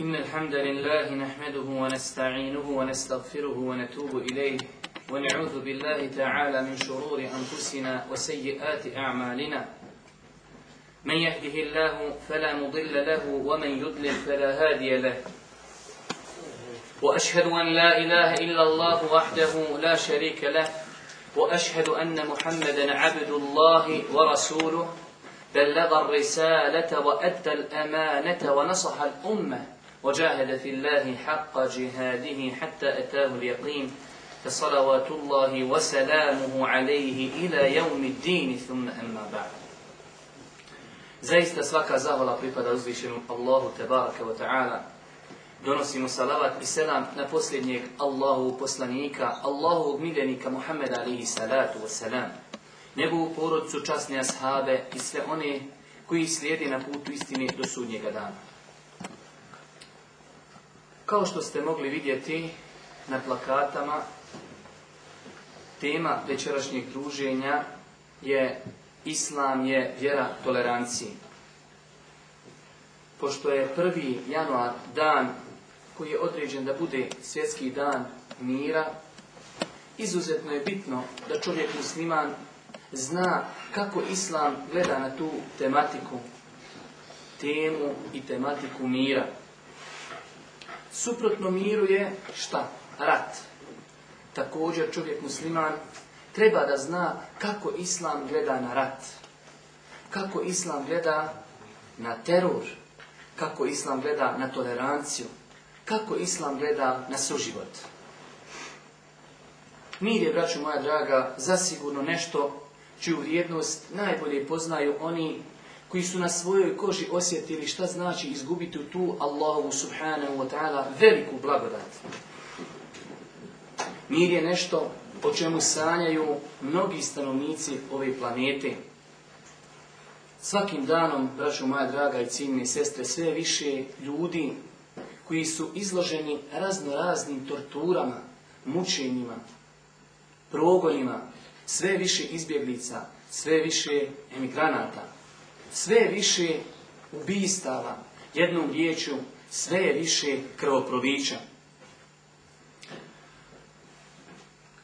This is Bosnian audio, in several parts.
إن الحمد لله نحمده ونستعينه ونستغفره ونتوب إليه ونعوذ بالله تعالى من شرور أنفسنا وسيئات أعمالنا من يهده الله فلا مضل له ومن يضلل فلا هادي له وأشهد أن لا إله إلا الله وحده لا شريك له وأشهد أن محمدا عبد الله ورسوله بلغ الرسالة وأدى الأمانة ونصح الأمة وجاهد في الله حق جهاده حتى أتاه اليقين فصلوات الله وسلامه عليه إلى يوم الدين ثم أما بعد Zaista svaka zahvala pripada uzvišenom Allahu tebaraka wa ta'ala. Donosimo salavat i selam na posljednjeg Allahu poslanika, Allahu miljenika Muhammeda alihi salatu wa salam. Njegovu porodcu, časne ashabe i sve one koji slijede na putu istine do sudnjega dana. Kao što ste mogli vidjeti na plakatama, tema večerašnjeg druženja je Islam je vjera toleranciji. Pošto je 1. januar dan koji je određen da bude svjetski dan mira, izuzetno je bitno da čovjek musliman zna kako Islam gleda na tu tematiku, temu i tematiku mira. Suprotno miru je šta? Rat. Također čovjek musliman treba da zna kako islam gleda na rat. Kako islam gleda na teror. Kako islam gleda na toleranciju. Kako islam gleda na suživot. Mir je, braću moja draga, zasigurno nešto čiju vrijednost najbolje poznaju oni koji su na svojoj koži osjetili šta znači izgubiti tu Allahu subhanahu wa ta'ala veliku blagodat. Mir je nešto o čemu sanjaju mnogi stanovnici ove planete. Svakim danom, braću, moja draga i ciljne sestre, sve više ljudi koji su izloženi raznoraznim torturama, mučenjima, progonima, sve više izbjeglica, sve više emigranata sve više ubistava, jednom riječju sve više krvoprovića.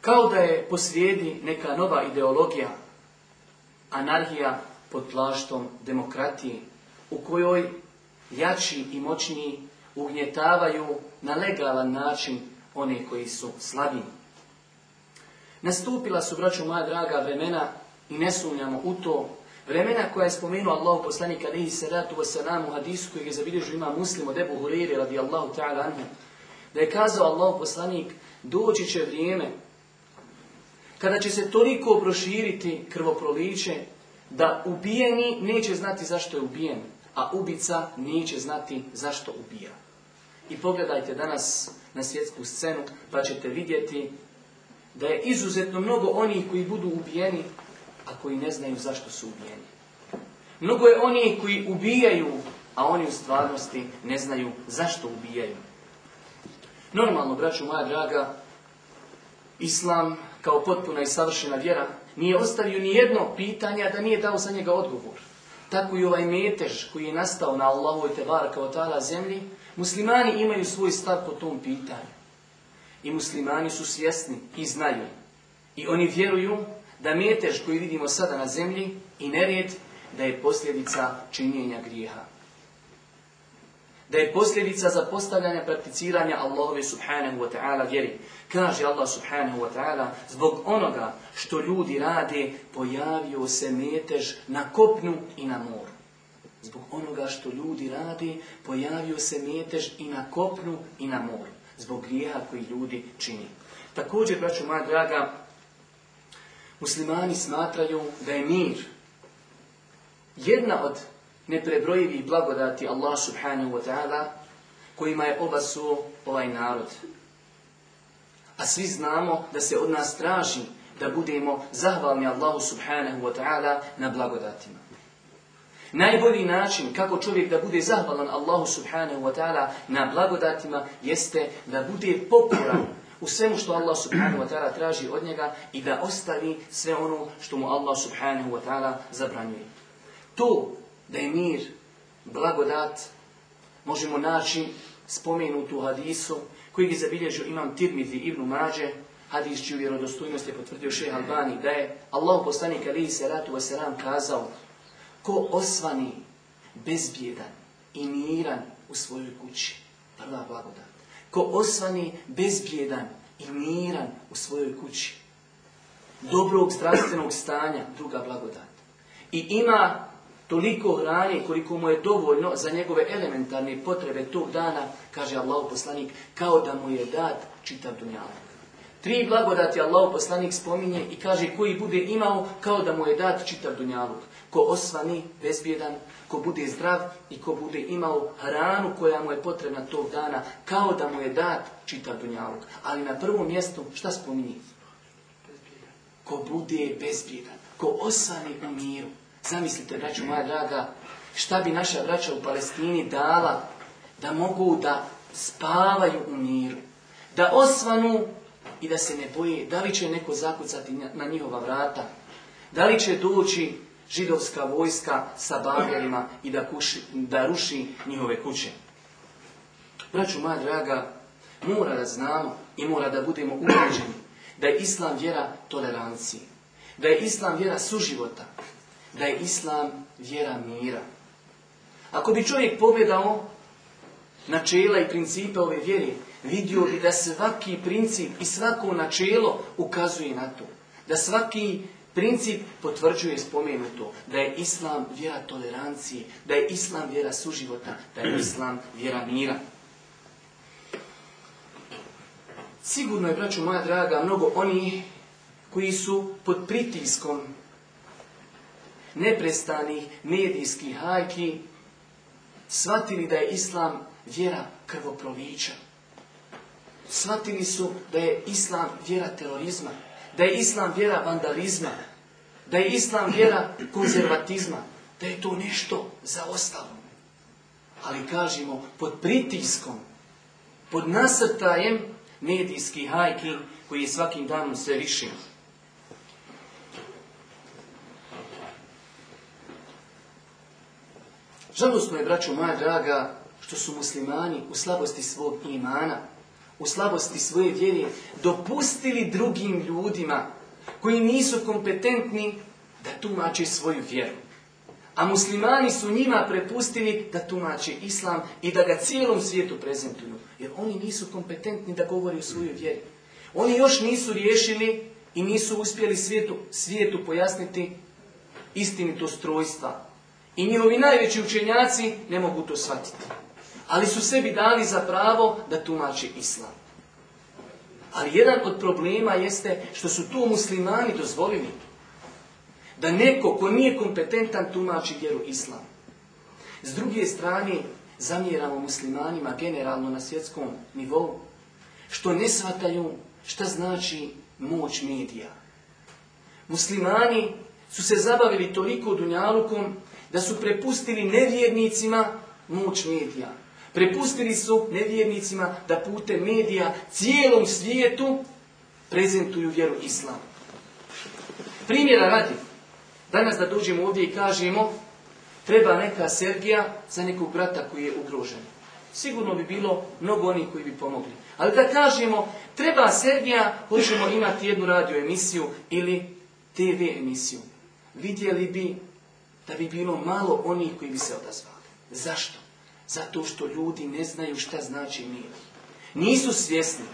Kao da je posrijedi neka nova ideologija, anarhija pod plaštom demokratije, u kojoj jači i moćniji ugnjetavaju na legalan način one koji su slabiji. Nastupila su, braću moja draga, vremena i ne sumnjamo u to Vremena koja je spomenuo Allah poslanik alihi salatu wasalam u hadisu koji je zabilježio ima muslim od Ebu radi Allahu ta'ala anhu, da je kazao Allah poslanik doći će vrijeme kada će se toliko proširiti krvoproliće da ubijeni neće znati zašto je ubijen, a ubica neće znati zašto ubija. I pogledajte danas na svjetsku scenu pa ćete vidjeti da je izuzetno mnogo onih koji budu ubijeni, a koji ne znaju zašto su ubijeni. Mnogo je onih koji ubijaju, a oni u stvarnosti ne znaju zašto ubijaju. Normalno, braću moja draga, Islam kao potpuna i savršena vjera nije ostavio ni jedno pitanje, a da nije dao za njega odgovor. Tako i ovaj metež koji je nastao na Allahu i kao tala zemlji, muslimani imaju svoj stav po tom pitanju. I muslimani su svjesni i znaju. I oni vjeruju da metež koji vidimo sada na zemlji i nered, da je posljedica činjenja grijeha. Da je posljedica zapostavljanja prakticiranja Allahove subhanahu wa ta'ala vjeri. Kaže Allah subhanahu wa ta'ala, zbog onoga što ljudi rade, pojavio se metež na kopnu i na moru. Zbog onoga što ljudi rade, pojavio se metež i na kopnu i na moru. Zbog grijeha koji ljudi čini. Također, braću moja draga, muslimani smatraju da je mir jedna od neprebrojivih blagodati Allah subhanahu wa ta'ala kojima je obasuo ovaj narod. A svi znamo da se od nas traži da budemo zahvalni Allahu subhanahu wa ta'ala na blagodatima. Najbolji način kako čovjek da bude zahvalan Allahu subhanahu wa ta'ala na blagodatima jeste da bude pokoran u svemu što Allah subhanahu wa ta'ala traži od njega i da ostavi sve ono što mu Allah subhanahu wa ta'ala zabranjuje. To da je mir, blagodat, možemo naći spomenutu hadisu koji je zabilježio imam Tirmidhi ibn Mađe, hadis čiju vjerodostojnost je potvrdio šeha Albani, da je Allah poslanik alihi salatu wasalam kazao ko osvani, bezbjedan i miran u svojoj kući, prva blagodat ko osvani bezbrijedan i miran u svojoj kući. Dobrog zdravstvenog stanja, druga blagodat. I ima toliko hrane koliko mu je dovoljno za njegove elementarne potrebe tog dana, kaže Allah poslanik, kao da mu je dat čitav dunjalak. Tri blagodati Allah poslanik spominje i kaže koji bude imao kao da mu je dat čitav dunjaluk. Ko osvani, bezbjedan, ko bude zdrav i ko bude imao hranu koja mu je potrebna tog dana kao da mu je dat čitav dunjaluk. Ali na prvom mjestu šta spominje? Ko bude bezbjedan, ko osvani u miru. Zamislite, braću moja draga, šta bi naša braća u Palestini dala da mogu da spavaju u miru, da osvanu i da se ne boje da li će neko zakucati na njihova vrata, da li će doći židovska vojska sa bagerima i da, kuši, da ruši njihove kuće. Braću moja draga, mora da znamo i mora da budemo uređeni da je islam vjera tolerancije, da je islam vjera suživota, da je islam vjera mira. Ako bi čovjek pogledao načela i principe ove vjere, vidio bi da svaki princip i svako načelo ukazuje na to. Da svaki princip potvrđuje spomenuto. Da je Islam vjera tolerancije, da je Islam vjera suživota, da je Islam vjera mira. Sigurno je, braću moja draga, mnogo oni koji su pod pritiskom neprestanih medijskih hajki shvatili da je Islam vjera krvoprolića shvatili su da je islam vjera terorizma, da je islam vjera vandalizma, da je islam vjera konzervatizma, da je to nešto zaostalo. Ali kažemo, pod pritiskom, pod nasrtajem medijski hajki koji je svakim danom sve više. Žalostno je, braću moja draga, što su muslimani u slabosti svog imana, u slabosti svoje vjere dopustili drugim ljudima koji nisu kompetentni da tumače svoju vjeru. A muslimani su njima prepustili da tumače islam i da ga cijelom svijetu prezentuju. Jer oni nisu kompetentni da govori o svojoj vjeri. Oni još nisu riješili i nisu uspjeli svijetu, svijetu pojasniti istinito strojstva. I njihovi najveći učenjaci ne mogu to shvatiti ali su sebi dali za pravo da tumači islam. Ali jedan od problema jeste što su tu muslimani dozvolili. Da neko ko nije kompetentan tumači vjeru islam. S druge strane, zamjeramo muslimanima generalno na svjetskom nivou, što ne shvataju šta znači moć medija. Muslimani su se zabavili toliko dunjalukom da su prepustili nevjernicima moć medija. Prepustili su nevjernicima da putem medija cijelom svijetu prezentuju vjeru islamu. Primjera radi. Danas da dođemo ovdje i kažemo treba neka Sergija za nekog brata koji je ugrožen. Sigurno bi bilo mnogo onih koji bi pomogli. Ali da kažemo treba Sergija, hoćemo imati jednu radio emisiju ili TV emisiju. Vidjeli bi da bi bilo malo onih koji bi se odazvali. Zašto? Zato što ljudi ne znaju šta znači mir. Nisu svjesni.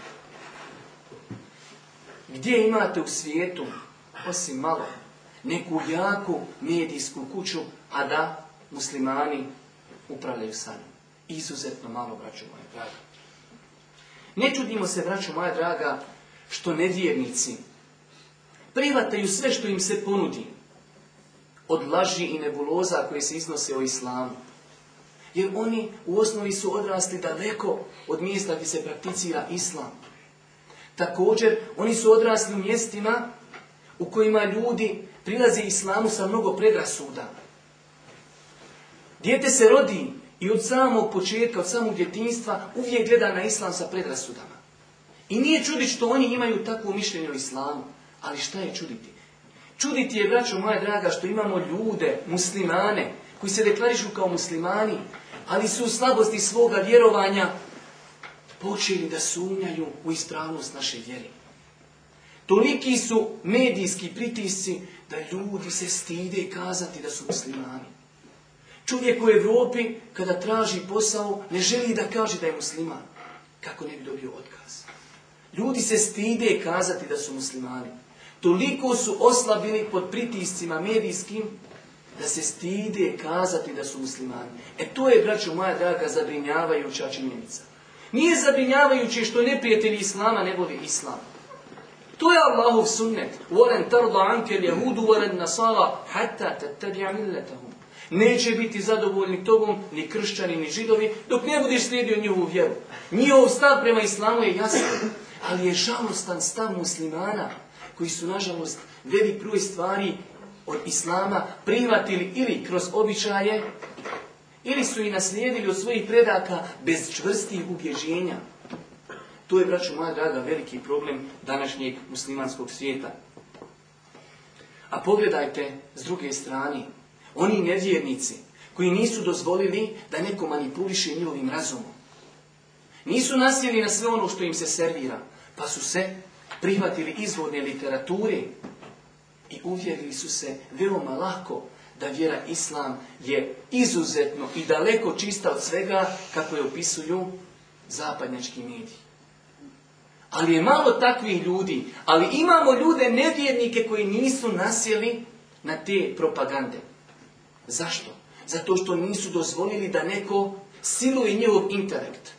Gdje imate u svijetu, osim malo, neku jaku medijsku kuću, a da muslimani upravljaju sanjom. Izuzetno malo, braću moja draga. Ne čudimo se, braću moja draga, što nevjernici privataju sve što im se ponudi od laži i nebuloza koje se iznose o islamu. Jer oni u osnovi su odrasli daleko od mjesta gdje se prakticira islam. Također, oni su odrasli u mjestima u kojima ljudi prilaze islamu sa mnogo predrasuda. Dijete se rodi i od samog početka, od samog djetinstva uvijek gleda na islam sa predrasudama. I nije čudi što oni imaju takvo mišljenje o islamu. Ali šta je čuditi? Čuditi je, braćo moja draga, što imamo ljude, muslimane, koji se deklarišu kao muslimani, ali su u slabosti svoga vjerovanja počeli da sumnjaju u ispravnost naše vjere. Toliki su medijski pritisci da ljudi se stide kazati da su muslimani. Čovjek u Europi kada traži posao ne želi da kaže da je musliman. Kako ne bi dobio otkaz? Ljudi se stide kazati da su muslimani. Toliko su oslabili pod pritiscima medijskim da se stide kazati da su muslimani. E to je, braćo moja draga, zabrinjavajuća činjenica. Nije zabrinjavajuće što neprijatelji Islama ne voli Islam. To je Allahov sunnet. Volen tarda je ljehudu, volen nasara, hatta tattabija milletahum. Neće biti zadovoljni tobom ni kršćani ni židovi dok ne budeš slijedio njihovu vjeru. Njihov stav prema islamu je jasan, ali je žalostan stav muslimana koji su nažalost veli broj stvari od Islama prihvatili ili kroz običaje, ili su i naslijedili od svojih predaka bez čvrstih ubježenja. To je, braću moja draga, veliki problem današnjeg muslimanskog svijeta. A pogledajte s druge strane, oni nevjernici koji nisu dozvolili da neko manipuliše njihovim razumom. Nisu nasjeli na sve ono što im se servira, pa su se prihvatili izvodne literature, i uvjerili su se veoma lako da vjera Islam je izuzetno i daleko čista od svega kako je opisuju zapadnjački mediji. Ali je malo takvih ljudi, ali imamo ljude nevjernike koji nisu nasjeli na te propagande. Zašto? Zato što nisu dozvolili da neko siluje njihov intelekt.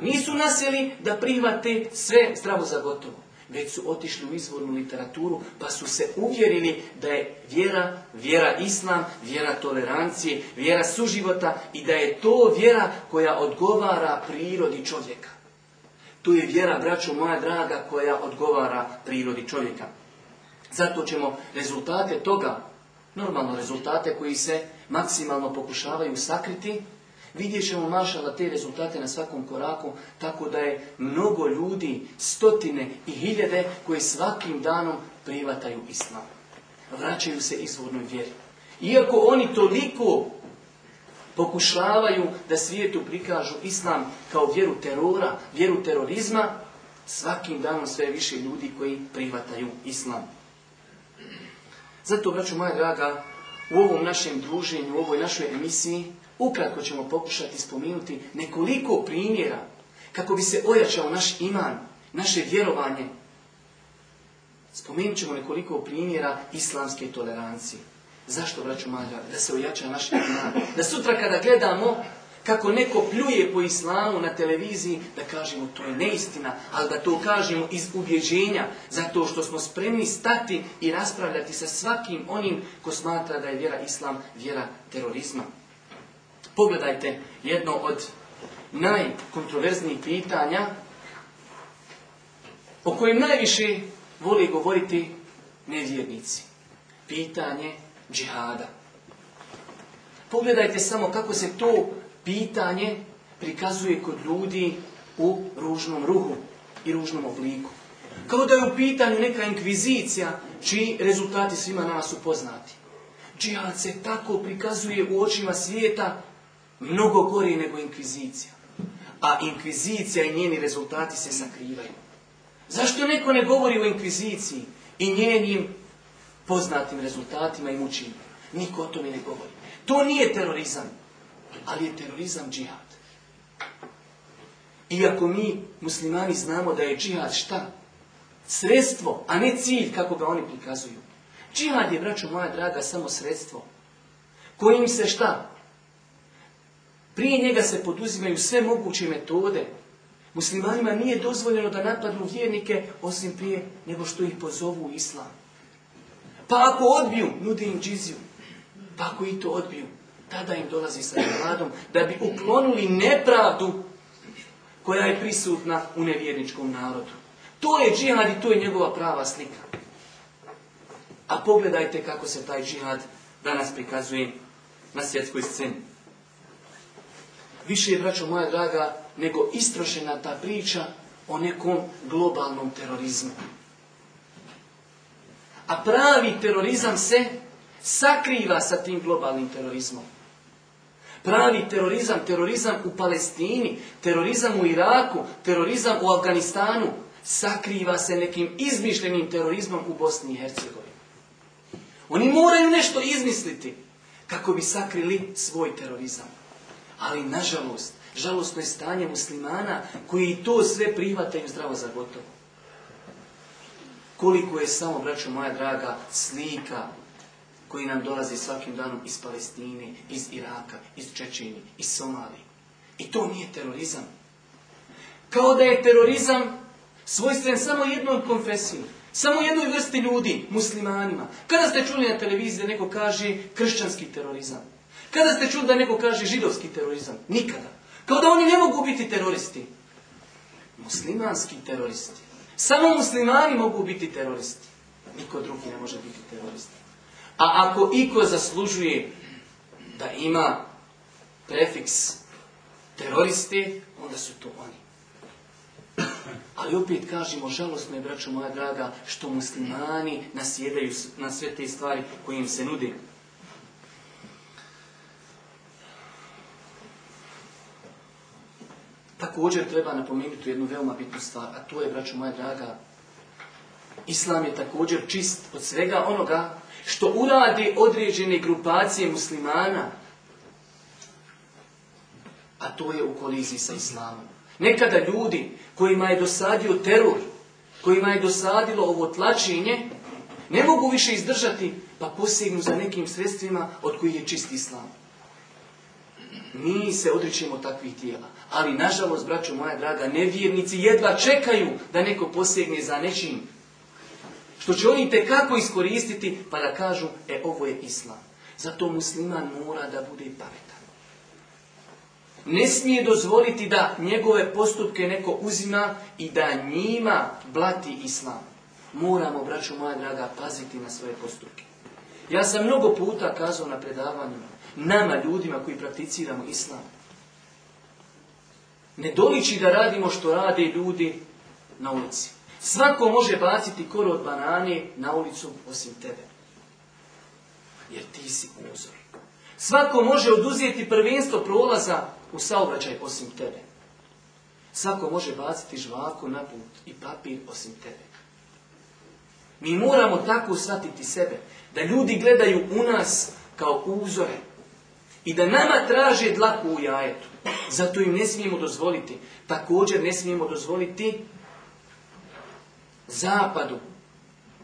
Nisu nasjeli da prihvate sve zdravo za gotovo već su otišli u izvornu literaturu, pa su se uvjerili da je vjera, vjera islam, vjera tolerancije, vjera suživota i da je to vjera koja odgovara prirodi čovjeka. To je vjera, braćo moja draga, koja odgovara prirodi čovjeka. Zato ćemo rezultate toga, normalno rezultate koji se maksimalno pokušavaju sakriti, Vidjet ćemo mašala te rezultate na svakom koraku, tako da je mnogo ljudi, stotine i hiljade koje svakim danom privataju islam. Vraćaju se izvodnoj vjeri. Iako oni toliko pokušavaju da svijetu prikažu islam kao vjeru terora, vjeru terorizma, svakim danom sve više ljudi koji privataju islam. Zato, braću moja draga, u ovom našem druženju, u ovoj našoj emisiji, Ukratko ćemo pokušati spomenuti nekoliko primjera kako bi se ojačao naš iman, naše vjerovanje. Spomenut ćemo nekoliko primjera islamske tolerancije. Zašto, braću da se ojača naš iman? Da sutra kada gledamo kako neko pljuje po islamu na televiziji, da kažemo to je neistina, ali da to kažemo iz ubjeđenja, zato što smo spremni stati i raspravljati sa svakim onim ko smatra da je vjera islam vjera terorizma. Pogledajte jedno od najkontroverznijih pitanja o kojem najviše voli govoriti nevjernici. Pitanje džihada. Pogledajte samo kako se to pitanje prikazuje kod ljudi u ružnom ruhu i ružnom obliku. Kao da je u pitanju neka inkvizicija čiji rezultati svima nas su poznati. Džihad se tako prikazuje u očima svijeta Mnogo gori nego inkvizicija. A inkvizicija i njeni rezultati se sakrivaju. Zašto neko ne govori o inkviziciji i njenim poznatim rezultatima i mučinima? Niko o tome ne govori. To nije terorizam, ali je terorizam džihad. Iako mi, muslimani, znamo da je džihad šta? Sredstvo, a ne cilj kako ga oni prikazuju. Džihad je, braću moja draga, samo sredstvo. Kojim se šta? Prije njega se poduzimaju sve moguće metode. Muslimanima nije dozvoljeno da napadnu vjernike osim prije nego što ih pozovu u islam. Pa ako odbiju, nudi im džiziju. Pa ako i to odbiju, tada im dolazi sa vladom da bi uklonili nepravdu koja je prisutna u nevjerničkom narodu. To je džihad i to je njegova prava slika. A pogledajte kako se taj džihad danas prikazuje na svjetskoj sceni više je, braćo moja draga, nego istrošena ta priča o nekom globalnom terorizmu. A pravi terorizam se sakriva sa tim globalnim terorizmom. Pravi terorizam, terorizam u Palestini, terorizam u Iraku, terorizam u Afganistanu, sakriva se nekim izmišljenim terorizmom u Bosni i Hercegovini. Oni moraju nešto izmisliti kako bi sakrili svoj terorizam. Ali, nažalost, žalostno je stanje muslimana koji to sve im zdravo za gotovo. Koliko je samo, braćo moja draga, slika koji nam dolazi svakim danom iz Palestine, iz Iraka, iz Čečini, iz Somalije. I to nije terorizam. Kao da je terorizam svojstven samo jednom konfesiji, samo jednoj vrsti ljudi, muslimanima. Kada ste čuli na televiziji da neko kaže kršćanski terorizam? Kada ste čuli da neko kaže židovski terorizam? Nikada. Kao da oni ne mogu biti teroristi. Muslimanski teroristi. Samo muslimani mogu biti teroristi. Niko drugi ne može biti teroristi. A ako iko zaslužuje da ima prefiks teroristi, onda su to oni. Ali opet kažemo, žalostno je, braćo moja draga, što muslimani nasjedaju na sve te stvari koje im se nudi. Također treba napomenuti jednu veoma bitnu stvar, a to je, braću moja draga, Islam je također čist od svega onoga što uradi određene grupacije muslimana, a to je u koliziji sa Islamom. Nekada ljudi kojima je dosadio teror, kojima je dosadilo ovo tlačenje, ne mogu više izdržati, pa posegnu za nekim sredstvima od kojih je čist Islam mi se odričimo takvih tijela. Ali, nažalost, braćo moja draga, nevjernici jedva čekaju da neko posegne za nečim. Što će oni tekako iskoristiti pa da kažu, e, ovo je islam. Zato musliman mora da bude pametan. Ne smije dozvoliti da njegove postupke neko uzima i da njima blati islam. Moramo, braću moja draga, paziti na svoje postupke. Ja sam mnogo puta kazao na predavanjima nama ljudima koji prakticiramo islam. Ne doliči da radimo što rade ljudi na ulici. Svako može baciti koru od banane na ulicu osim tebe. Jer ti si uzor. Svako može oduzeti prvenstvo prolaza u saobraćaj osim tebe. Svako može baciti žvako na put i papir osim tebe. Mi moramo tako shvatiti sebe, da ljudi gledaju u nas kao uzore i da nama traže dlaku u jajetu. Zato im ne smijemo dozvoliti. Također ne smijemo dozvoliti zapadu,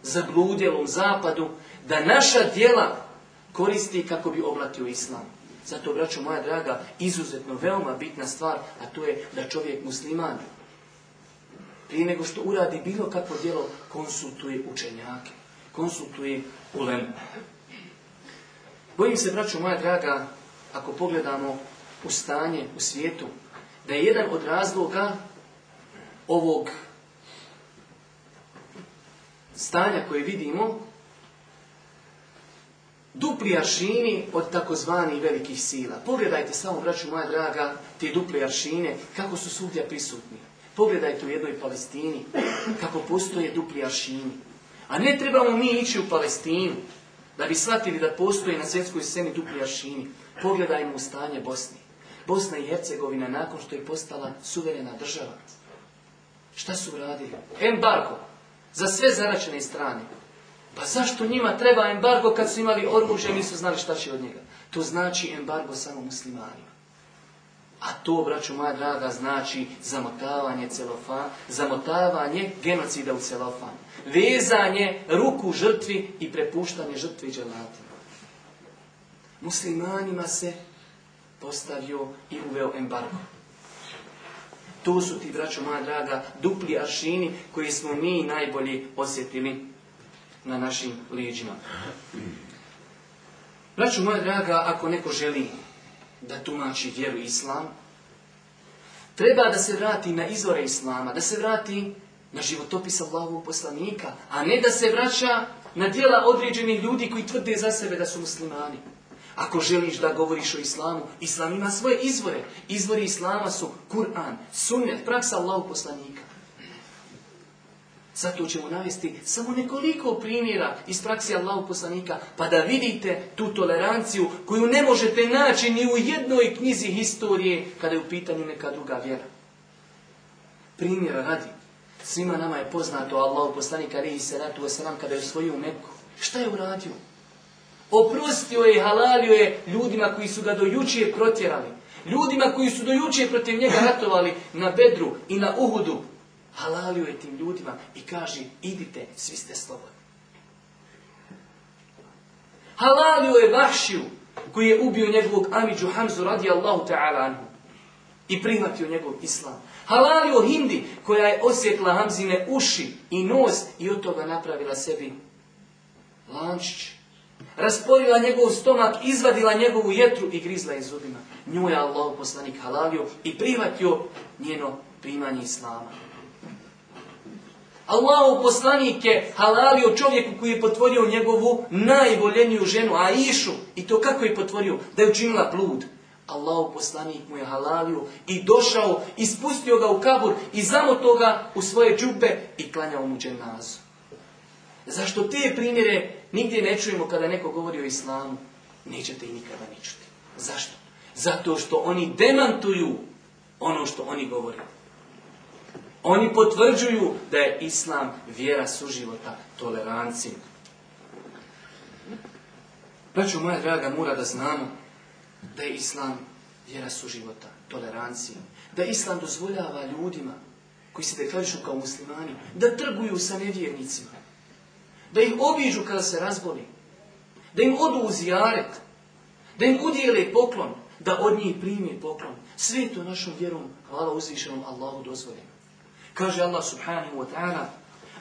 zabludjelom zapadu, da naša djela koristi kako bi oblatio islam. Zato, braću moja draga, izuzetno veoma bitna stvar, a to je da čovjek musliman prije nego što uradi bilo kakvo djelo, konsultuje učenjake, konsultuje ulema. Bojim se, braćo moja draga, ako pogledamo u stanje u svijetu, da je jedan od razloga ovog stanja koje vidimo dupli aršini od takozvanih velikih sila. Pogledajte samo, braću moja draga, te dupli aršine, kako su svugdje prisutni. Pogledajte u jednoj Palestini, kako postoje dupli aršini. A ne trebamo mi ići u Palestinu, da bi shvatili da postoje na svjetskoj sceni dupli aršini. Pogledajmo stanje Bosni. Bosna i Hercegovina nakon što je postala suverena država. Šta su radili? Embargo. Za sve zaračene strane. Pa zašto njima treba embargo kad su imali oružje i nisu znali šta će od njega? To znači embargo samo muslimanima. A to, braću moja draga, znači zamotavanje celofan, zamotavanje genocida u celofan. Vezanje ruku žrtvi i prepuštanje žrtvi dželatima muslimanima se postavio i uveo embargo. To su ti, braćo moja draga, dupli aršini koji smo mi najbolje osjetili na našim liđima. Braćo moja draga, ako neko želi da tumači vjeru islam, treba da se vrati na izvore islama, da se vrati na životopis Allahovog poslanika, a ne da se vraća na dijela određenih ljudi koji tvrde za sebe da su muslimani. Ako želiš da govoriš o islamu, islam ima svoje izvore. Izvori islama su Kur'an, sunnet, praksa Allahu poslanika. Zato ćemo navesti samo nekoliko primjera iz praksi Allahu poslanika, pa da vidite tu toleranciju koju ne možete naći ni u jednoj knjizi historije kada je u pitanju neka druga vjera. Primjera radi. Svima nama je poznato Allahu poslanik i se wasalam kada je osvojio Meku. Šta je uradio? Oprostio je i halalio je ljudima koji su ga do jučer protjerali. Ljudima koji su do protiv njega ratovali na Bedru i na Uhudu. Halalio je tim ljudima i kaže idite, svi ste slobodni. Halalio je Vahšiju koji je ubio njegovog Amidžu Hamzu radijallahu ta'ala anhu i prihvatio njegov islam. Halalio Hindi koja je osjetla Hamzine uši i nos i od toga napravila sebi lančić rasporila njegov stomak, izvadila njegovu jetru i grizla je zubima. Nju je Allah poslanik halalio i prihvatio njeno primanje Islama. Allah poslanik je halalio čovjeku koji je potvorio njegovu najvoljeniju ženu, Aishu. I to kako je potvorio? Da je učinila blud. Allah poslanik mu je halalio i došao i spustio ga u kabur i zamoto ga u svoje džupe i klanjao mu dženazu. Zašto te primjere Nigdje ne čujemo kada neko govori o islamu, nećete i nikada ni čuti. Zašto? Zato što oni demantuju ono što oni govore. Oni potvrđuju da je islam vjera suživota, tolerancije. Praću moja draga, mora da znamo da je islam vjera suživota, tolerancije. Da islam dozvoljava ljudima koji se deklarišu kao muslimani, da trguju sa nevjernicima da ih obižu kada se razboli, da im odu u zijaret, da im udjele poklon, da od njih primi poklon. Sve to našom vjerom, hvala uzvišenom Allahu dozvoljeno. Kaže Allah subhanahu wa ta'ala,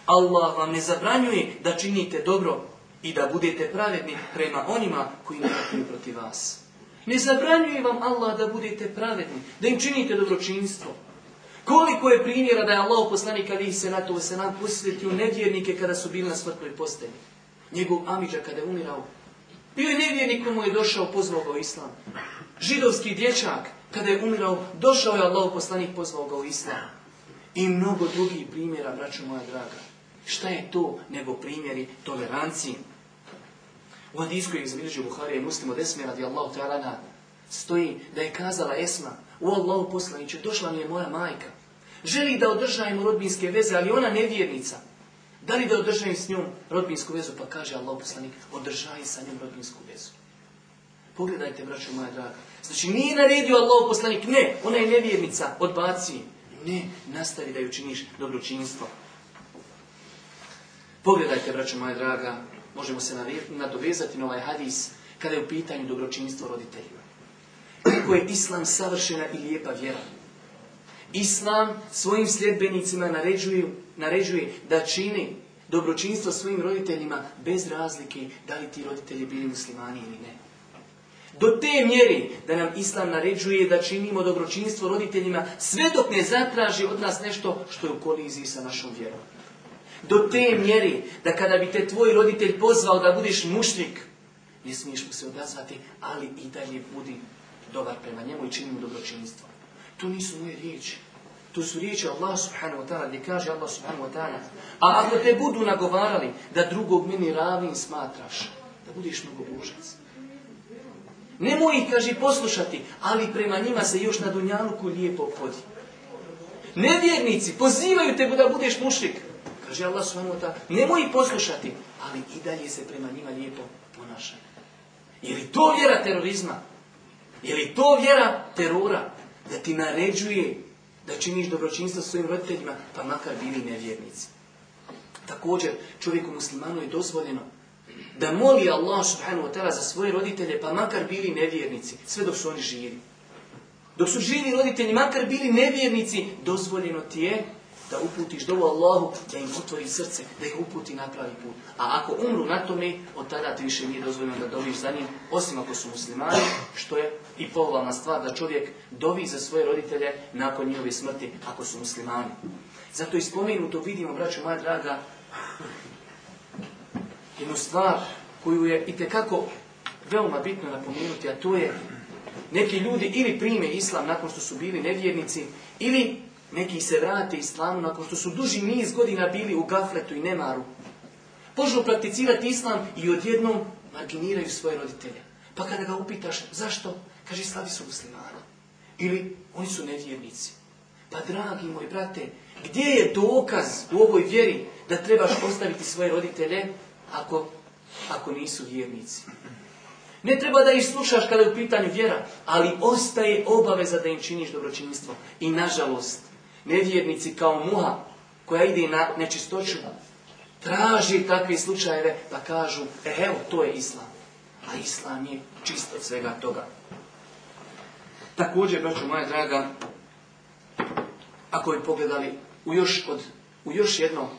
Allah vam ne zabranjuje da činite dobro i da budete pravedni prema onima koji ne protiv vas. Ne zabranjuje vam Allah da budete pravedni, da im činite dobročinstvo, koliko je primjera da je Allah poslanik ali se na to se nam posjetio nevjernike kada su bili na smrtnoj posteni. Njegov Amidža kada je umirao. Bio je nevjernik komu je došao, pozvao ga u islam. Židovski dječak kada je umirao, došao je Allah poslanik, pozvao ga u islam. I mnogo drugih primjera, braću moja draga. Šta je to nego primjeri tolerancije? U hadijskoj izbilježi muslim od Esme, radi Allahu ta'ala stoji da je kazala Esma, u Allahu poslaniće, došla mi je moja majka. Želi da održajemo rodbinske veze, ali ona nevjernica. Da li da održajem s njom rodbinsku vezu? Pa kaže Allah poslanik, održaj sa njom rodbinsku vezu. Pogledajte, braćo moja draga. Znači, nije naredio Allah poslanik, ne, ona je nevjernica, odbaci. Ne, nastavi da ju činiš dobročinstvo. Pogledajte, braćo moja draga, možemo se nadovezati na ovaj hadis kada je u pitanju dobročinstvo roditeljima. Kako je Islam savršena i lijepa vjera. Islam svojim sljedbenicima naređuje, naređuje da čini dobročinstvo svojim roditeljima bez razlike da li ti roditelji bili muslimani ili ne. Do te mjeri da nam Islam naređuje da činimo dobročinstvo roditeljima sve dok ne zatraži od nas nešto što je u koliziji sa našom vjerom. Do te mjeri da kada bi te tvoj roditelj pozvao da budeš mušnik, ne smiješ se odazvati, ali i dalje budi dobar prema njemu i čini mu dobročinstvo. To nisu moje riječi. To su riječi Allah subhanahu wa ta'ala gdje kaže Allah subhanahu wa ta'ala a ako te budu nagovarali da drugog meni ravnim smatraš, da budiš božac. Nemoj ih, kaži, poslušati, ali prema njima se još na Dunjanuku lijepo obhodi. Nevjernici pozivaju te da budeš mušrik. Kaže Allah subhanahu wa ta'ala, nemoj ih poslušati, ali i dalje se prema njima lijepo ponašaj. Je li to vjera terorizma? Je li to vjera terora? Da ti naređuje da činiš dobročinstvo svojim roditeljima, pa makar bili nevjernici. Također, čovjeku muslimanu je dozvoljeno da moli Allah subhanahu wa ta'ala za svoje roditelje, pa makar bili nevjernici, sve dok su oni živi. Dok su živi roditelji, makar bili nevjernici, dozvoljeno ti je da uputiš dovo Allahu, da im otvori srce, da ih uputi na pravi put. A ako umru na tome, od tada ti više nije dozvoljeno da doviš za njim, osim ako su muslimani, što je i povolana stvar da čovjek dovi za svoje roditelje nakon njihove smrti, ako su muslimani. Zato i spomenuto vidimo, braću moja draga, jednu stvar koju je i tekako veoma bitno napomenuti, a to je neki ljudi ili prime islam nakon što su bili nevjernici, ili neki se vrate islamu nakon što su duži niz godina bili u gafletu i nemaru. požu prakticirati islam i odjednom marginiraju svoje roditelje. Pa kada ga upitaš zašto, kaže slavi su muslimani. Ili oni su nevjernici. Pa dragi moj brate, gdje je dokaz u ovoj vjeri da trebaš ostaviti svoje roditelje ako, ako nisu vjernici? Ne treba da ih slušaš kada je u pitanju vjera, ali ostaje obaveza da im činiš dobročinstvo. I nažalost, nevjernici kao muha koja ide na nečistoću, traži takve slučajeve pa kažu, e, evo, to je islam. A islam je čist od svega toga. Također, braću moja draga, ako je pogledali u još, od, u još jedno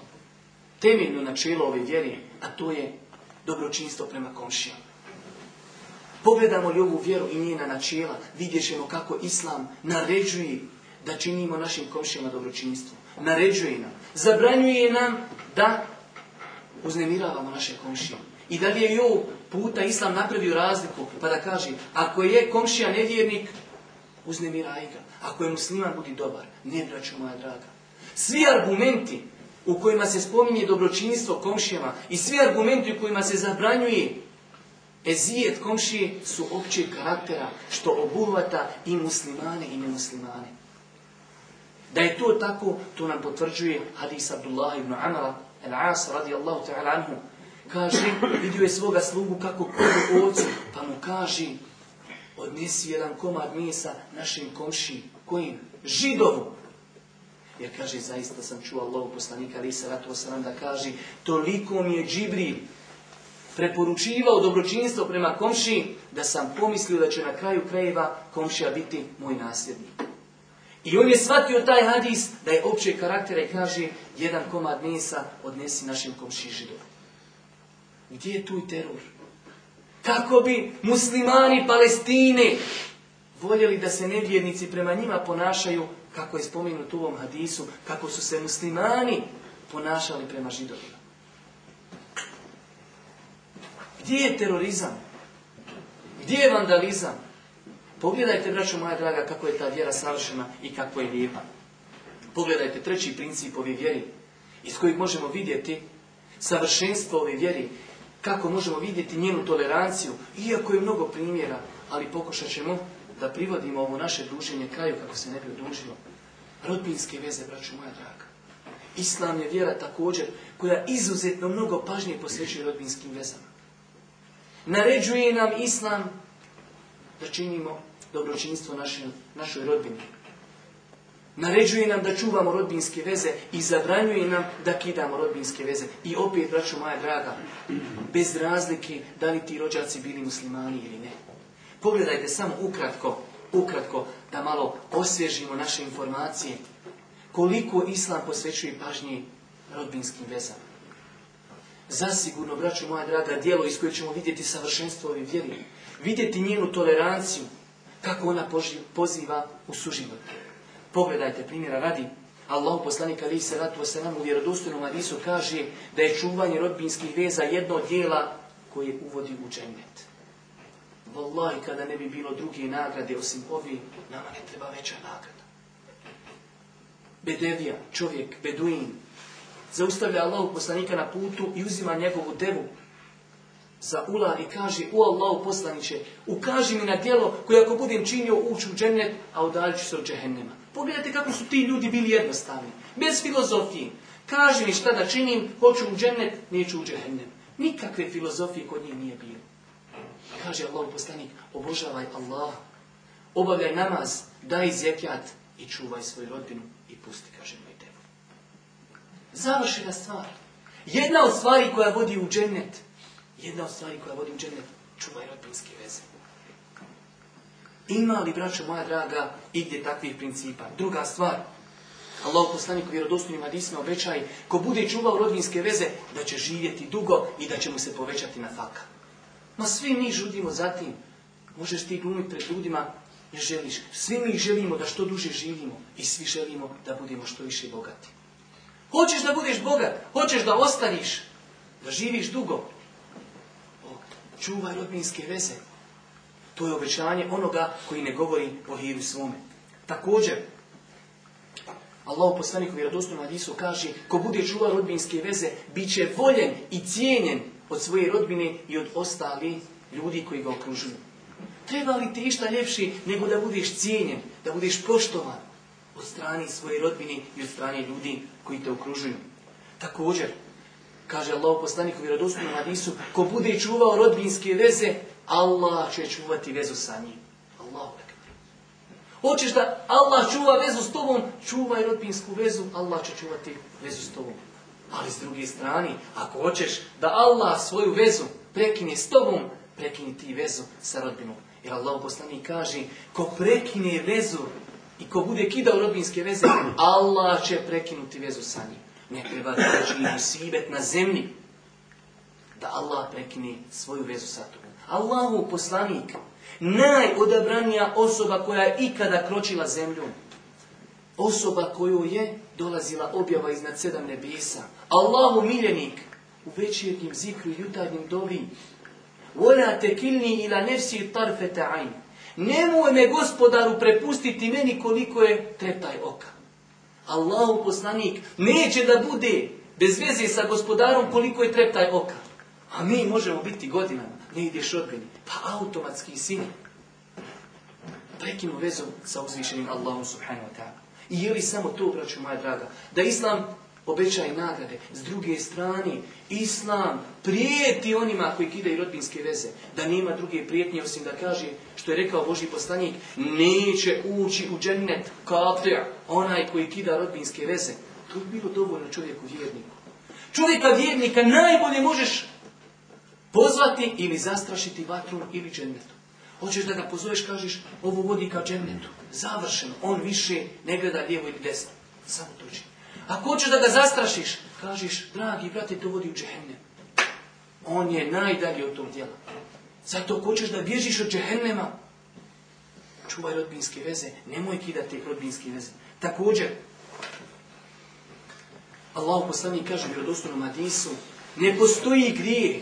temeljno načelo ove vjere, a to je dobročinstvo prema komšijama. Pogledamo li ovu vjeru i njena načela, vidjet ćemo kako Islam naređuje da činimo našim komšijama dobročinstvo. Naređuje nam. Zabranjuje nam da uznemiravamo naše komšije. I da li je ovog puta Islam napravio razliku pa da kaže ako je komšija nevjernik uznemiraj ga. Ako je musliman budi dobar. Ne vraću moja draga. Svi argumenti u kojima se spominje dobročinstvo komšijama i svi argumenti u kojima se zabranjuje ezijet komšije su općeg karaktera što obuhvata i muslimane i nemuslimane. Da je to tako, to nam potvrđuje hadis Abdullah ibn Amara, el-As radijallahu ta'ala anhu. Kaže, vidio je svoga slugu kako kodu ovcu, pa mu kaže, odnesi jedan komad mesa našim komši, kojim? Židovu. Jer kaže, zaista sam čuo Allahu poslanika, ali se ratu da kaže, toliko mi je Džibril preporučivao dobročinstvo prema komši, da sam pomislio da će na kraju krajeva komšija biti moj nasljednik. I on je shvatio taj hadis da je opće karaktera i kaže jedan komad mesa odnesi našim komši židom. Gdje je tu teror? Kako bi muslimani Palestine voljeli da se nevjernici prema njima ponašaju kako je spomenut u ovom hadisu, kako su se muslimani ponašali prema židovima. Gdje je terorizam? Gdje je vandalizam? Pogledajte, braćo moja draga, kako je ta vjera savršena i kako je lijepa. Pogledajte treći princip ove vjeri, iz kojeg možemo vidjeti savršenstvo ove vjeri, kako možemo vidjeti njenu toleranciju, iako je mnogo primjera, ali pokušat ćemo da privodimo ovo naše druženje kraju kako se ne bi odružilo. Rodbinske veze, braćo moja draga. Islam je vjera također koja izuzetno mnogo pažnje posvećuje rodbinskim vezama. Naređuje nam Islam da činimo dobročinstvo našoj, našoj rodbini. Naređuje nam da čuvamo rodbinske veze i zabranjuje nam da kidamo rodbinske veze. I opet, braću moja draga, bez razlike da li ti rođaci bili muslimani ili ne. Pogledajte samo ukratko, ukratko da malo osvježimo naše informacije. Koliko Islam posvećuje pažnji rodbinskim vezama. Zasigurno, braću moja draga, dijelo iz koje ćemo vidjeti savršenstvo ove vjeri, vidjeti njenu toleranciju, kako ona poziva u suživot. Pogledajte primjera radi. Allah poslanik Ali se ratu u vjerodostojnom hadisu kaže da je čuvanje rodbinskih veza jedno od dijela koje uvodi u džennet. Wallahi, kada ne bi bilo druge nagrade osim ovi, nama ne treba veća nagrada. Bedevija, čovjek, beduin, zaustavlja Allahu poslanika na putu i uzima njegovu devu, zaula i kaže, u Allahu poslaniće, ukaži mi na djelo koje ako budem činio ući u džennet, a udalit ću se od džehennema. Pogledajte kako su ti ljudi bili jednostavni, bez filozofije. Kaži mi šta da činim, hoću u džennet, neću u džehennem. Nikakve filozofije kod njih nije bilo. Kaže Allahu poslanik, obožavaj Allah, obavljaj namaz, daj zekjat i čuvaj svoju rodinu i pusti, kaže moj devu. Završena stvar. Jedna od stvari koja vodi u džennet, jedna od stvari koja vodi u džennet, čuvaj rodbinske veze. Ima li, braćo moja draga, igdje takvih principa? Druga stvar, Allah poslanik u vjerodostojnim hadisima obećaj, ko bude čuvao rodbinske veze, da će živjeti dugo i da će mu se povećati na faka. Ma svi mi žudimo za tim. Možeš ti glumiti pred ljudima, ne želiš. Svi mi želimo da što duže živimo i svi želimo da budemo što više bogati. Hoćeš da budeš bogat, hoćeš da ostaniš? da živiš dugo, čuvaj rodbinske veze. To je obećanje onoga koji ne govori o hiru svome. Također, Allah poslanik u na Adisu kaže ko bude čuva rodbinske veze, bit će voljen i cijenjen od svoje rodbine i od ostali ljudi koji ga okružuju. Treba li ti išta ljepši nego da budeš cijenjen, da budeš poštovan od strane svoje rodbine i od strane ljudi koji te okružuju. Također, Kaže Allah poslanik u vjerodostojnom hadisu, ko bude čuvao rodbinske veze, Allah će čuvati vezu sa njim. Allah Hoćeš da Allah čuva vezu s tobom, čuvaj rodbinsku vezu, Allah će čuvati vezu s tobom. Ali s druge strane, ako hoćeš da Allah svoju vezu prekine s tobom, prekini ti vezu sa rodbinom. Jer Allah poslanik kaže, ko prekine vezu i ko bude kidao rodbinske veze, Allah će prekinuti vezu sa njim ne treba doći znači i musibet na zemlji da Allah prekine svoju vezu sa tobom. Allahu poslanik, najodabranija osoba koja je ikada kročila zemlju. Osoba koju je dolazila objava iznad sedam nebesa. Allahu miljenik u večernjem zikru i jutarnjem dobi. Vola te kilni ila nefsi Nemoj me gospodaru prepustiti meni koliko je tretaj oka. Allahu poslanik neće da bude bez veze sa gospodarom koliko je taj oka. A mi možemo biti godinama, ne ideš odbjeni. pa automatski sinje. prekinu vezom sa uzvišenim Allahom subhanahu wa ta'ala. I je li samo to, braću moja draga, da Islam Obećaj nagrade. S druge strane, Islam prijeti onima koji kidaju rodbinske veze, da nema druge prijetnje osim da kaže, što je rekao Boži poslanik, neće ući u džennet kapter onaj koji kida rodbinske veze. To bi bilo dovoljno čovjeku vjerniku. Čovjeka vjernika najbolje možeš pozvati ili zastrašiti vatru ili džennetom. Hoćeš da ga pozoveš, kažeš, ovo vodi ka džennetu. Završeno, on više ne gleda lijevo ili desno. Samo toči. Ako hoćeš da ga zastrašiš, kažeš, dragi brate, to vodi u džehennem. On je najdalje od tog djela. Zato ako hoćeš da bježiš od džehennema, čuvaj rodbinske veze, nemoj kidati rodbinske veze. Također, Allah poslanik kaže u rodostanom ne postoji grije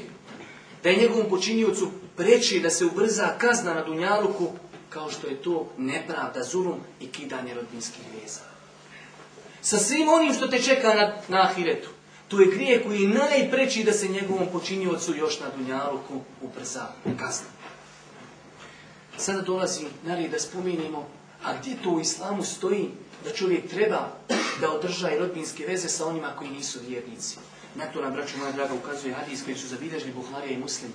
da je njegovom počiniocu preći da se ubrza kazna na Dunjaluku, kao što je to nepravda, zurum i kidanje rodbinskih veza sa svim onim što te čeka na, na ahiretu. To je krije koji je najpreći da se njegovom počiniocu još na dunjaluku uprza kazna. Sada dolazi nari da spominimo, a gdje to u islamu stoji da čovjek treba da održa i rodbinske veze sa onima koji nisu vjernici. Na to nam, braću moja draga, ukazuje hadis koji su zabilježni Buharija i Muslim.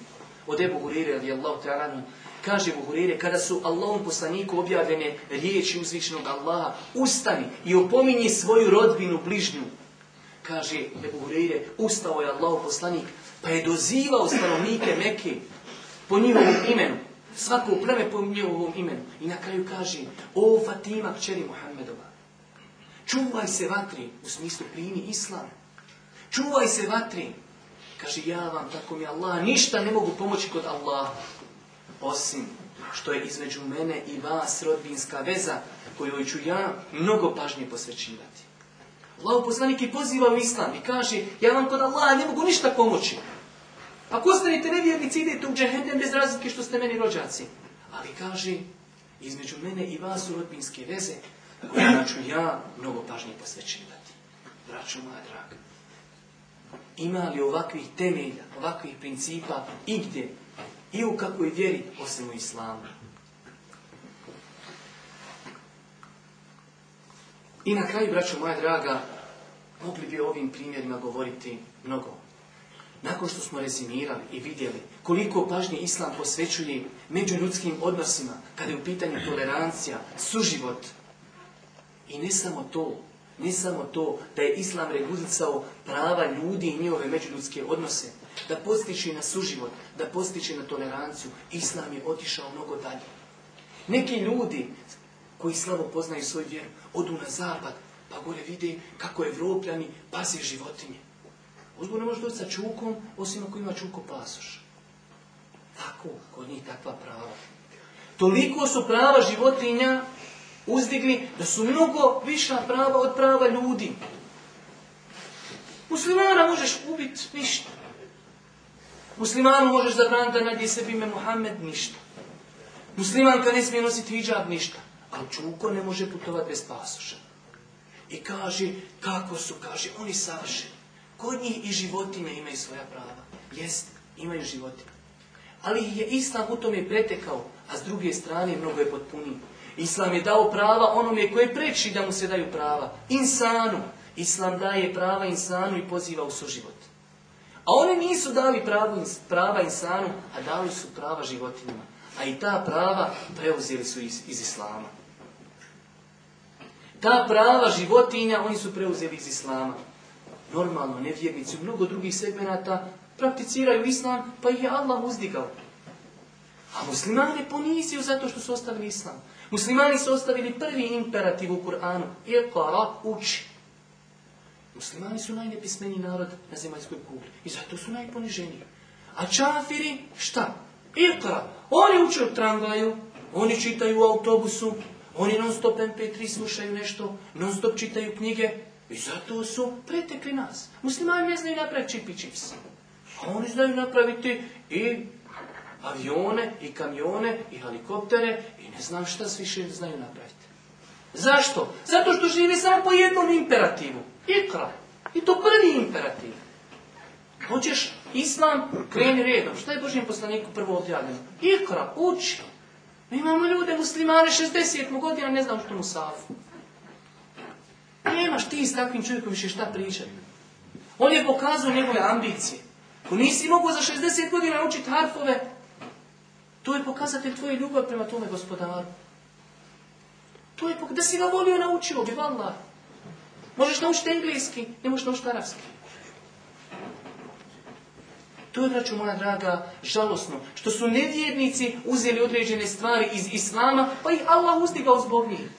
Od Ebu Hurire, radijallahu ta'ala, Kaže kada su Allahom poslaniku objavljene riječi uzvišenog Allaha, ustani i opominji svoju rodbinu bližnju. Kaže Ebu Hurire, ustao je Allahom poslanik, pa je dozivao stanovnike Mekke po njihovom imenu. Svako pleme po njihovom imenu. I na kraju kaže, o Fatima kćeri Muhammedova, čuvaj se vatri, u smislu primi islam. Čuvaj se vatri. Kaže, ja vam, tako mi Allah, ništa ne mogu pomoći kod Allaha osim što je između mene i vas rodbinska veza koju ću ja mnogo pažnje posvećivati. Allah poslanik i poziva u islam i kaže ja vam kod Allah ne mogu ništa pomoći. Ako ostanite nevjernici idete u džehendem bez razlike što ste meni rođaci. Ali kaže između mene i vas rodbinske veze kojima ću ja mnogo pažnje posvećivati. Braćo moja draga. Ima li ovakvih temelja, ovakvih principa igdje i u kakvoj vjeri, osim u islamu. I na kraju, braćo moja draga, mogli bi o ovim primjerima govoriti mnogo. Nakon što smo rezimirali i vidjeli koliko pažnje Islam posvećuje međuljudskim odnosima, kada je u pitanju tolerancija, suživot. I ne samo to, ne samo to da je Islam regulicao prava ljudi i njihove međuljudske odnose, da postiče na suživot, da postiče na toleranciju, Islam je otišao mnogo dalje. Neki ljudi koji slabo poznaju svoj vjeru, odu na zapad, pa gore vide kako evropljani pase životinje. odgovor ne može doći sa čukom, osim ako ima čuko pasoš. Tako, kod njih takva prava. Toliko su prava životinja uzdigli da su mnogo viša prava od prava ljudi. Muslimana možeš ubiti ništa. Muslimanu možeš zabraniti da nadje sebi ime Muhammed ništa. Muslimanka ne smije nositi hijab ništa. Ali čuko ne može putovati bez pasoša. I kaže, kako su, kaže, oni savršeni. Kod njih i životinje imaju svoja prava. Jeste, imaju životinje. Ali je Islam u tome pretekao, a s druge strane mnogo je potpuniji. Islam je dao prava onome koje preči da mu se daju prava. Insanu. Islam daje prava insanu i poziva u suživot. A oni nisu dali pravu, prava insanu, a dali su prava životinjama. A i ta prava preuzeli su iz, iz islama. Ta prava životinja oni su preuzeli iz islama. Normalno, nevjernici u mnogo drugih segmenata prakticiraju islam, pa ih je Allah uzdigao. A Muslimani ponizio zato što su ostavili islam. Muslimani su ostavili prvi imperativ u Kur'anu. Iqara, uči. Muslimani su najnepismeniji narod na zemaljskoj kugli. I zato su najponiženiji. A čafiri, šta? Ikra. Oni uče od tramvaju, oni čitaju u autobusu, oni non stop MP3 slušaju nešto, non stop čitaju knjige. I zato su pretekli nas. Muslimani ne znaju napraviti čipi čips. A oni znaju napraviti i avione, i kamione, i helikoptere, i ne znam šta više znaju napraviti. Zašto? Zato što živi samo po jednom imperativu. Ikra. I to prvi imperativ. Hoćeš islam, kreni redom. Šta je Božijem poslaniku prvo odjavljeno? Ikra, uči. Mi imamo ljude muslimane 60 godina, ne znam što mu safu. Nemaš ti s takvim čovjekom više šta pričati. On je pokazao njegove ambicije. Ko nisi mogao za 60 godina učiti harfove, to je pokazatelj tvoje ljubav prema tome gospodaru. To je da si ga volio naučio bi, vallaha. Možeš naučiti engleski, ne možeš naučiti arabski. To je, braću moja draga, žalosno. Što su nevjernici uzeli određene stvari iz Islama, pa ih Allah uzdigao zbog njih.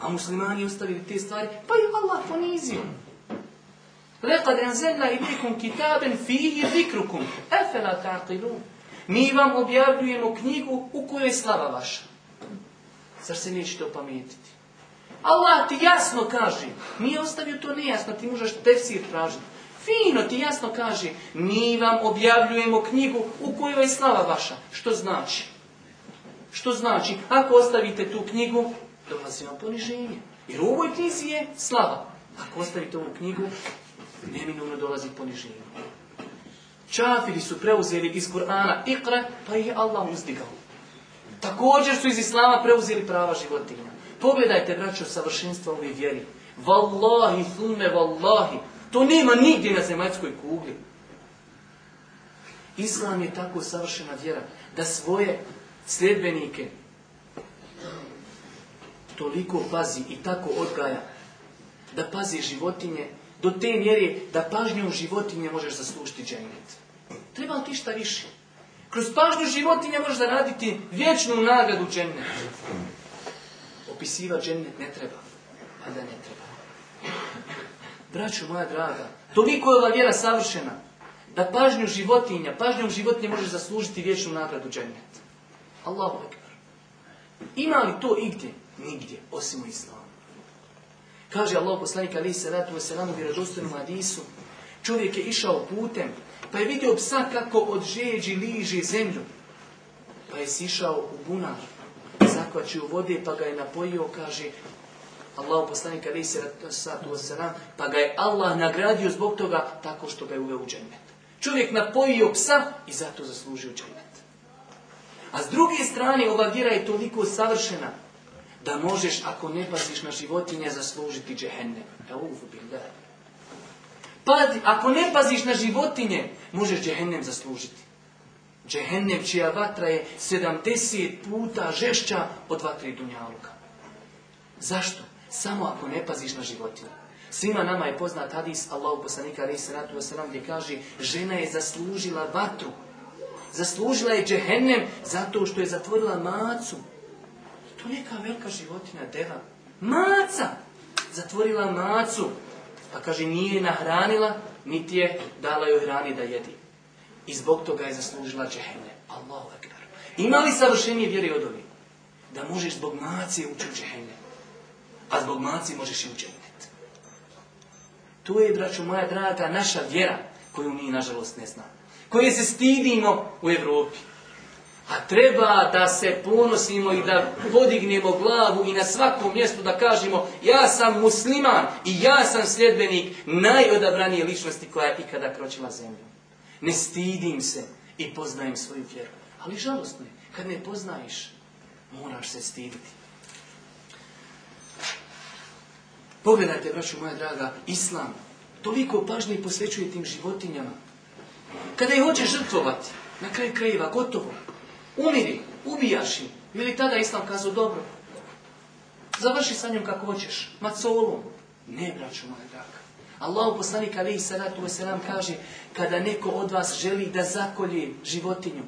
A muslimani ostavili te stvari, pa ih Allah ponizio. Lekad i vikum kitaben fihi zikrukum, efela ta'qilun. Mi vam objavljujemo knjigu u kojoj je slava vaša. Zar se nećete opametiti? Allah ti jasno kaže, nije ostavio to nejasno, ti možeš tefsir tražiti. Fino ti jasno kaže, mi vam objavljujemo knjigu u kojoj je slava vaša. Što znači? Što znači? Ako ostavite tu knjigu, dolazi vam poniženje. Jer u ovoj knjizi je slava. Ako ostavite ovu knjigu, neminovno dolazi poniženje. Čafiri su preuzeli iz Kur'ana ikra, pa ih Allah uzdigao. Također su iz Islama preuzeli prava životinja. Pogledajte, braćo, savršenstva ovoj vjeri. Wallahi, thumme wallahi. To nema nigdje na zemaljskoj kugli. Islam je tako savršena vjera da svoje sljedbenike toliko pazi i tako odgaja da pazi životinje do te mjeri da pažnjom životinje možeš zaslušiti džennet. Treba li ti šta više? Kroz pažnju životinja možeš zaraditi vječnu nagradu džennet pisivat džennet ne treba. Pa da ne treba. Braću moja draga, toliko je ova vjera savršena da pažnju životinja, pažnjom životinje može zaslužiti vječnu nagradu džennet. Allahu ekber. Ima li to igdje? Nigdje, osim u islamu. Kaže Allah poslanik ali se ratu veselamu vjerodostojnom hadisu, čovjek je išao putem, pa je vidio psa kako od žeđi liži zemlju, pa je sišao u bunar, u vode pa ga je napojio, kaže Allah poslanik ali se pa ga je Allah nagradio zbog toga tako što ga je uveo u džennet. Čovjek napojio psa i zato zaslužio džennet. A s druge strane ova vjera je toliko savršena da možeš ako ne paziš na životinje zaslužiti džehennem. da. Pa, ako ne paziš na životinje, možeš džehennem zaslužiti. Džehennem čija vatra je 70 puta žešća od vatri Dunjaluka. Zašto? Samo ako ne paziš na životinu. Svima nama je poznat hadis Allahu poslanika alejhi salatu sallam gdje kaže žena je zaslužila vatru. Zaslužila je džehennem zato što je zatvorila macu. To neka velika životinja deva. Maca! Zatvorila macu. Pa kaže nije nahranila, niti je dala joj hrani da jedi i zbog toga je zaslužila džehennem. Allahu Ima li savršenije vjere od ovih? Da možeš zbog macije ući u džehennem. A zbog macije možeš i u džennet. To je, braćo moja draga, naša vjera koju mi, nažalost, ne znamo. Koje se stidimo u Europi. A treba da se ponosimo i da podignemo glavu i na svakom mjestu da kažemo ja sam musliman i ja sam sljedbenik najodabranije ličnosti koja je ikada kročila zemlju ne stidim se i poznajem svoju vjeru. Ali žalostno je, kad ne poznaješ, moraš se stiditi. Pogledajte, braću moja draga, Islam toliko pažnje posvećuje tim životinjama. Kada ih hoće žrtvovati, na kraju krajeva, gotovo, umiri, ubijaš ih. Ili tada Islam kazao, dobro, završi sa njom kako hoćeš, macolom. Ne, braću moja draga. Allahu poslanik i salatu wasalam kaže kada neko od vas želi da zakolje životinju,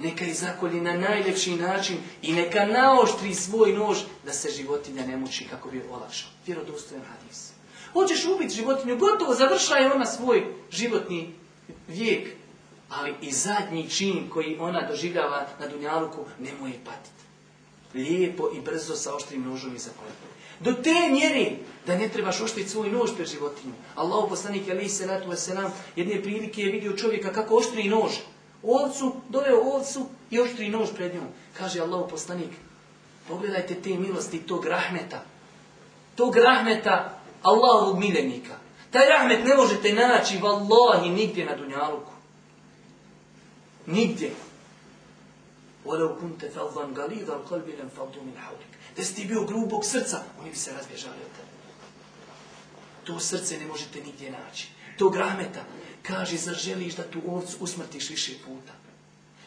neka je zakolji na najljepši način i neka naoštri svoj nož da se životinja ne muči kako bi olakšao. Vjerodostojan hadis. Hoćeš ubiti životinju, gotovo završa je ona svoj životni vijek, ali i zadnji čin koji ona doživljava na dunjaluku ne moje patiti. Lijepo i brzo sa oštrim nožom i zakoljeno. Do te mjeri da ne trebaš oštriti svoj nož pred životinju. Allah poslanik Ali jedne prilike je vidio čovjeka kako oštri nož. Ovcu, doveo ovcu i oštri nož pred njom. Kaže Allah poslanik, pogledajte te milosti tog rahmeta. Tog rahmeta Allahovog milenika. Taj rahmet ne možete naći vallahi nigdje na Dunjaluku. Nigdje. وَلَوْ كُنْتَ فَضًّا al da si ti bio grubog srca, oni bi se razbježali od tebe. To srce ne možete nigdje naći. To grameta. Kaže, zar želiš da tu ovcu usmrtiš više puta?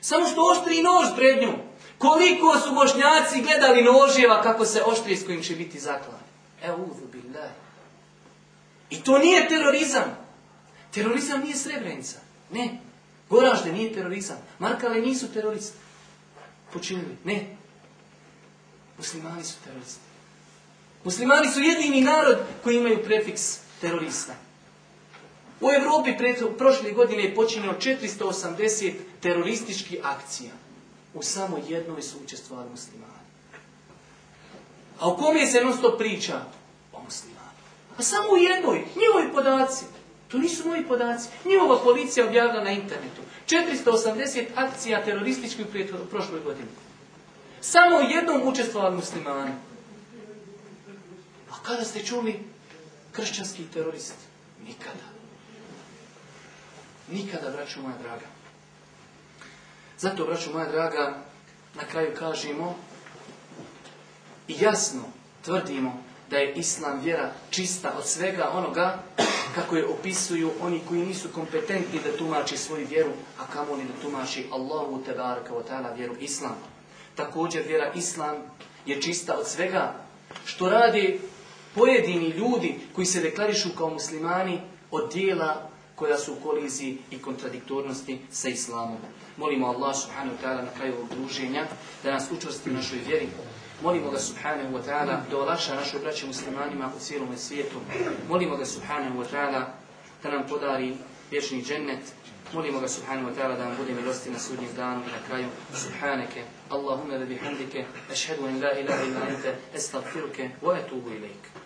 Samo što oštri nož pred njom. Koliko su bošnjaci gledali noževa kako se oštri s kojim će biti zaklan. Evo, daj. I to nije terorizam. Terorizam nije Srebrenica. Ne. Goražde nije terorizam. Markale nisu teroristi. Počinili. Ne. Muslimani su teroristi. Muslimani su jedini narod koji imaju prefiks terorista. U Europi prošle godine je počinjeno 480 terorističkih akcija. U samo jednoj su učestvovali muslimani. A o kome se non priča? O muslimani. A samo u jednoj, njihovi podaci. To nisu moji podaci. Njihova policija objavila na internetu. 480 akcija terorističkih u prošloj godini. Samo jednom učestvovali muslimani. A kada ste čuli kršćanski terorist? Nikada. Nikada, braću moja draga. Zato, braću moja draga, na kraju kažemo i jasno tvrdimo da je islam vjera čista od svega onoga kako je opisuju oni koji nisu kompetentni da tumači svoju vjeru, a kamoli da tumači Allahu tebara kao ta'ala vjeru islamu. Također vjera Islam je čista od svega. Što radi pojedini ljudi koji se deklarišu kao muslimani od dijela koja su u koliziji i kontradiktornosti sa islamom. Molimo Allah subhanahu wa ta'ala na kraju ovog druženja da nas učvrsti u našoj vjeri. Molimo ga subhanahu wa ta'ala da olaša našoj braći muslimanima u cijelom svijetu. Molimo ga subhanahu wa ta'ala da nam podari vječni džennet, Molimo ga subhanahu wa ta'ala da nam bude milosti na sudnjem danu i na kraju. Subhaneke, Allahume ve bihamdike, ašhedu en la ilaha illa ente, estagfiruke, wa etubu ilaike.